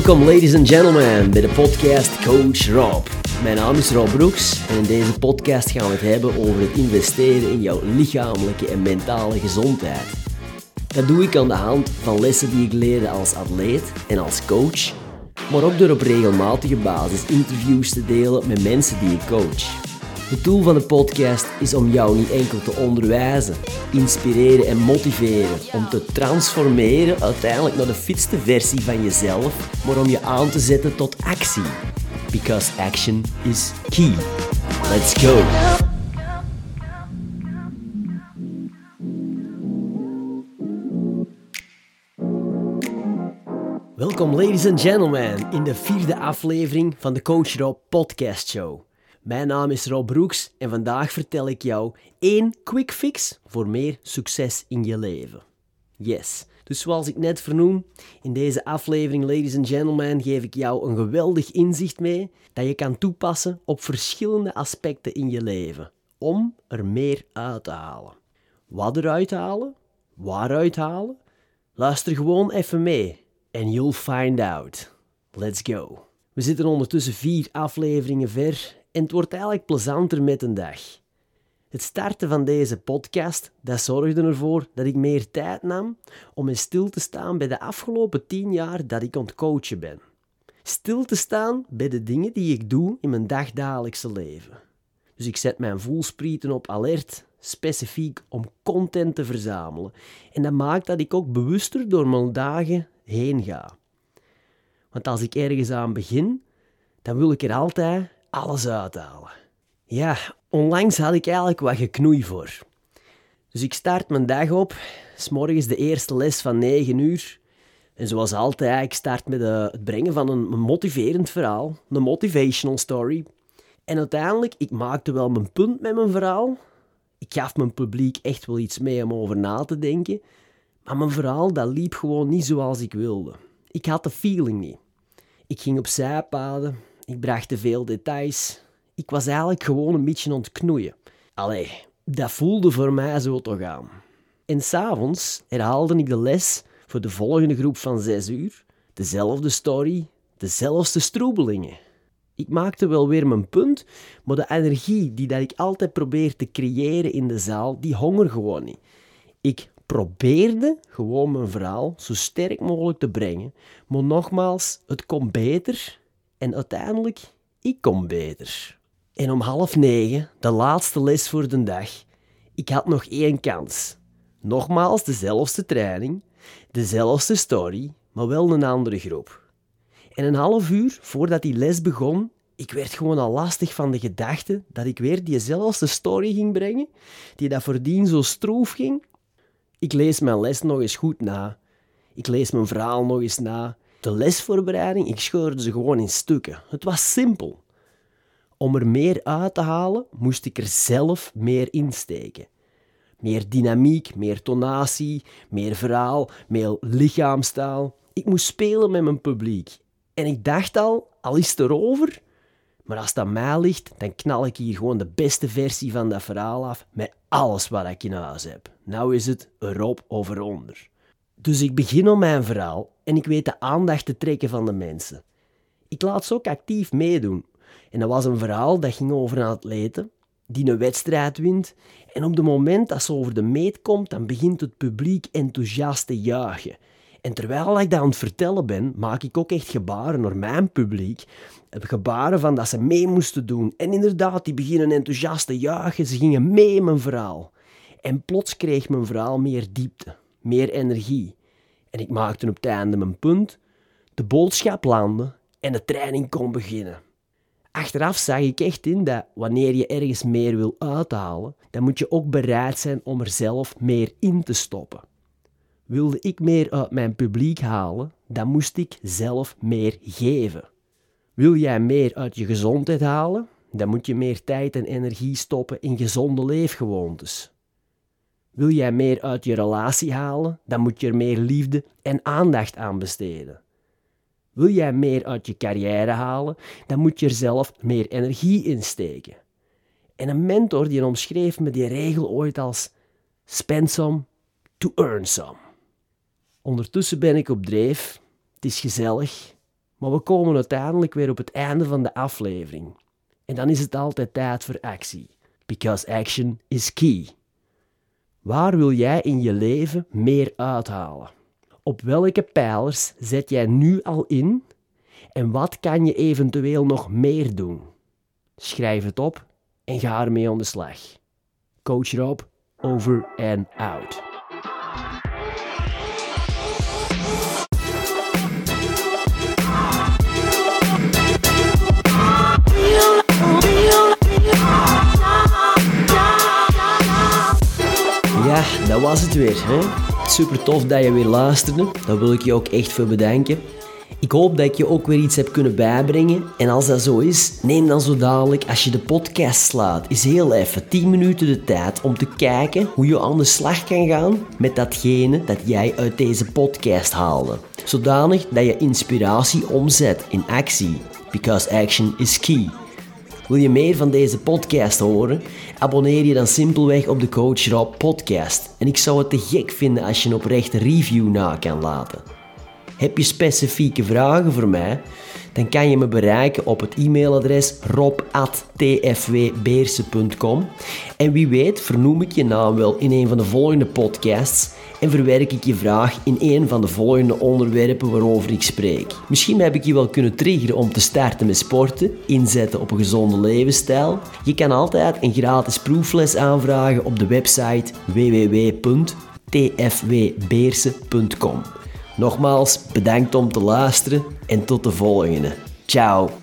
Welkom ladies and gentlemen bij de podcast Coach Rob. Mijn naam is Rob Broeks en in deze podcast gaan we het hebben over het investeren in jouw lichamelijke en mentale gezondheid. Dat doe ik aan de hand van lessen die ik leerde als atleet en als coach, maar ook door op regelmatige basis interviews te delen met mensen die ik coach. Het doel van de podcast is om jou niet enkel te onderwijzen, inspireren en motiveren, om te transformeren uiteindelijk naar de fitste versie van jezelf, maar om je aan te zetten tot actie. Because action is key. Let's go! Welkom ladies and gentlemen in de vierde aflevering van de Coach Rob podcast show. Mijn naam is Rob Broeks en vandaag vertel ik jou één quick fix voor meer succes in je leven. Yes. Dus zoals ik net vernoem, in deze aflevering, ladies and gentlemen, geef ik jou een geweldig inzicht mee dat je kan toepassen op verschillende aspecten in je leven om er meer uit te halen. Wat eruit halen? Waaruit halen? Luister gewoon even mee en you'll find out. Let's go. We zitten ondertussen vier afleveringen ver en het wordt eigenlijk plezanter met een dag. Het starten van deze podcast dat zorgde ervoor dat ik meer tijd nam om in stil te staan bij de afgelopen tien jaar dat ik aan het coachen ben. Stil te staan bij de dingen die ik doe in mijn dagdagelijkse leven. Dus ik zet mijn voelsprieten op alert, specifiek om content te verzamelen. En dat maakt dat ik ook bewuster door mijn dagen heen ga. Want als ik ergens aan begin, dan wil ik er altijd alles uithalen. Ja, onlangs had ik eigenlijk wat geknoei voor. Dus ik start mijn dag op, s'morgens de eerste les van 9 uur. En zoals altijd, ik start met eh, het brengen van een motiverend verhaal, een motivational story. En uiteindelijk, ik maakte wel mijn punt met mijn verhaal. Ik gaf mijn publiek echt wel iets mee om over na te denken. Maar mijn verhaal, dat liep gewoon niet zoals ik wilde. Ik had de feeling niet. Ik ging op zijpaden, ik bracht te veel details. Ik was eigenlijk gewoon een beetje ontknoeien. Allee, dat voelde voor mij zo toch aan. En s'avonds herhaalde ik de les voor de volgende groep van zes uur. Dezelfde story, dezelfde stroebelingen. Ik maakte wel weer mijn punt, maar de energie die dat ik altijd probeer te creëren in de zaal, die honger gewoon niet. Ik probeerde gewoon mijn verhaal zo sterk mogelijk te brengen, maar nogmaals, het komt beter en uiteindelijk, ik kom beter. En om half negen, de laatste les voor de dag, ik had nog één kans. Nogmaals dezelfde training, dezelfde story, maar wel een andere groep. En een half uur voordat die les begon, ik werd gewoon al lastig van de gedachte dat ik weer diezelfde story ging brengen, die dat voordien zo stroef ging. Ik lees mijn les nog eens goed na. Ik lees mijn verhaal nog eens na. De lesvoorbereiding, ik scheurde ze gewoon in stukken. Het was simpel. Om er meer uit te halen, moest ik er zelf meer insteken. Meer dynamiek, meer tonatie, meer verhaal, meer lichaamstaal. Ik moest spelen met mijn publiek. En ik dacht al, al is het erover, maar als aan mij ligt, dan knal ik hier gewoon de beste versie van dat verhaal af met alles wat ik in huis heb. Nou is het erop of eronder. Dus ik begin op mijn verhaal en ik weet de aandacht te trekken van de mensen. Ik laat ze ook actief meedoen. En dat was een verhaal dat ging over een atlete die een wedstrijd wint. En op het moment dat ze over de meet komt, dan begint het publiek enthousiast te juichen. En terwijl ik dat aan het vertellen ben, maak ik ook echt gebaren naar mijn publiek. Gebaren van dat ze mee moesten doen. En inderdaad, die beginnen enthousiast te juichen. Ze gingen mee in mijn verhaal. En plots kreeg mijn verhaal meer diepte meer energie. En ik maakte op het einde mijn punt, de boodschap landde en de training kon beginnen. Achteraf zag ik echt in dat wanneer je ergens meer wil uithalen, dan moet je ook bereid zijn om er zelf meer in te stoppen. Wilde ik meer uit mijn publiek halen, dan moest ik zelf meer geven. Wil jij meer uit je gezondheid halen, dan moet je meer tijd en energie stoppen in gezonde leefgewoontes. Wil jij meer uit je relatie halen, dan moet je er meer liefde en aandacht aan besteden. Wil jij meer uit je carrière halen, dan moet je er zelf meer energie in steken. En een mentor die omschreef me die regel ooit als spend some to earn some. Ondertussen ben ik op dreef, het is gezellig, Maar we komen uiteindelijk weer op het einde van de aflevering. En dan is het altijd tijd voor actie. Because action is key. Waar wil jij in je leven meer uithalen? Op welke pijlers zet jij nu al in? En wat kan je eventueel nog meer doen? Schrijf het op en ga ermee aan de slag. Coach Rob, over and out. Dat was het weer. Hè? Super tof dat je weer luisterde. Daar wil ik je ook echt voor bedanken. Ik hoop dat ik je ook weer iets heb kunnen bijbrengen. En als dat zo is, neem dan zo dadelijk, als je de podcast slaat, is heel even 10 minuten de tijd om te kijken hoe je aan de slag kan gaan met datgene dat jij uit deze podcast haalde. Zodanig dat je inspiratie omzet in actie. Because action is key. Wil je meer van deze podcast horen? Abonneer je dan simpelweg op de Coach Rob podcast. En ik zou het te gek vinden als je een oprechte review na kan laten. Heb je specifieke vragen voor mij? Dan kan je me bereiken op het e-mailadres rob.tfwbeersen.com En wie weet vernoem ik je naam wel in een van de volgende podcasts en verwerk ik je vraag in een van de volgende onderwerpen waarover ik spreek. Misschien heb ik je wel kunnen triggeren om te starten met sporten, inzetten op een gezonde levensstijl. Je kan altijd een gratis proefles aanvragen op de website www.tfwbeersen.com. Nogmaals, bedankt om te luisteren en tot de volgende. Ciao.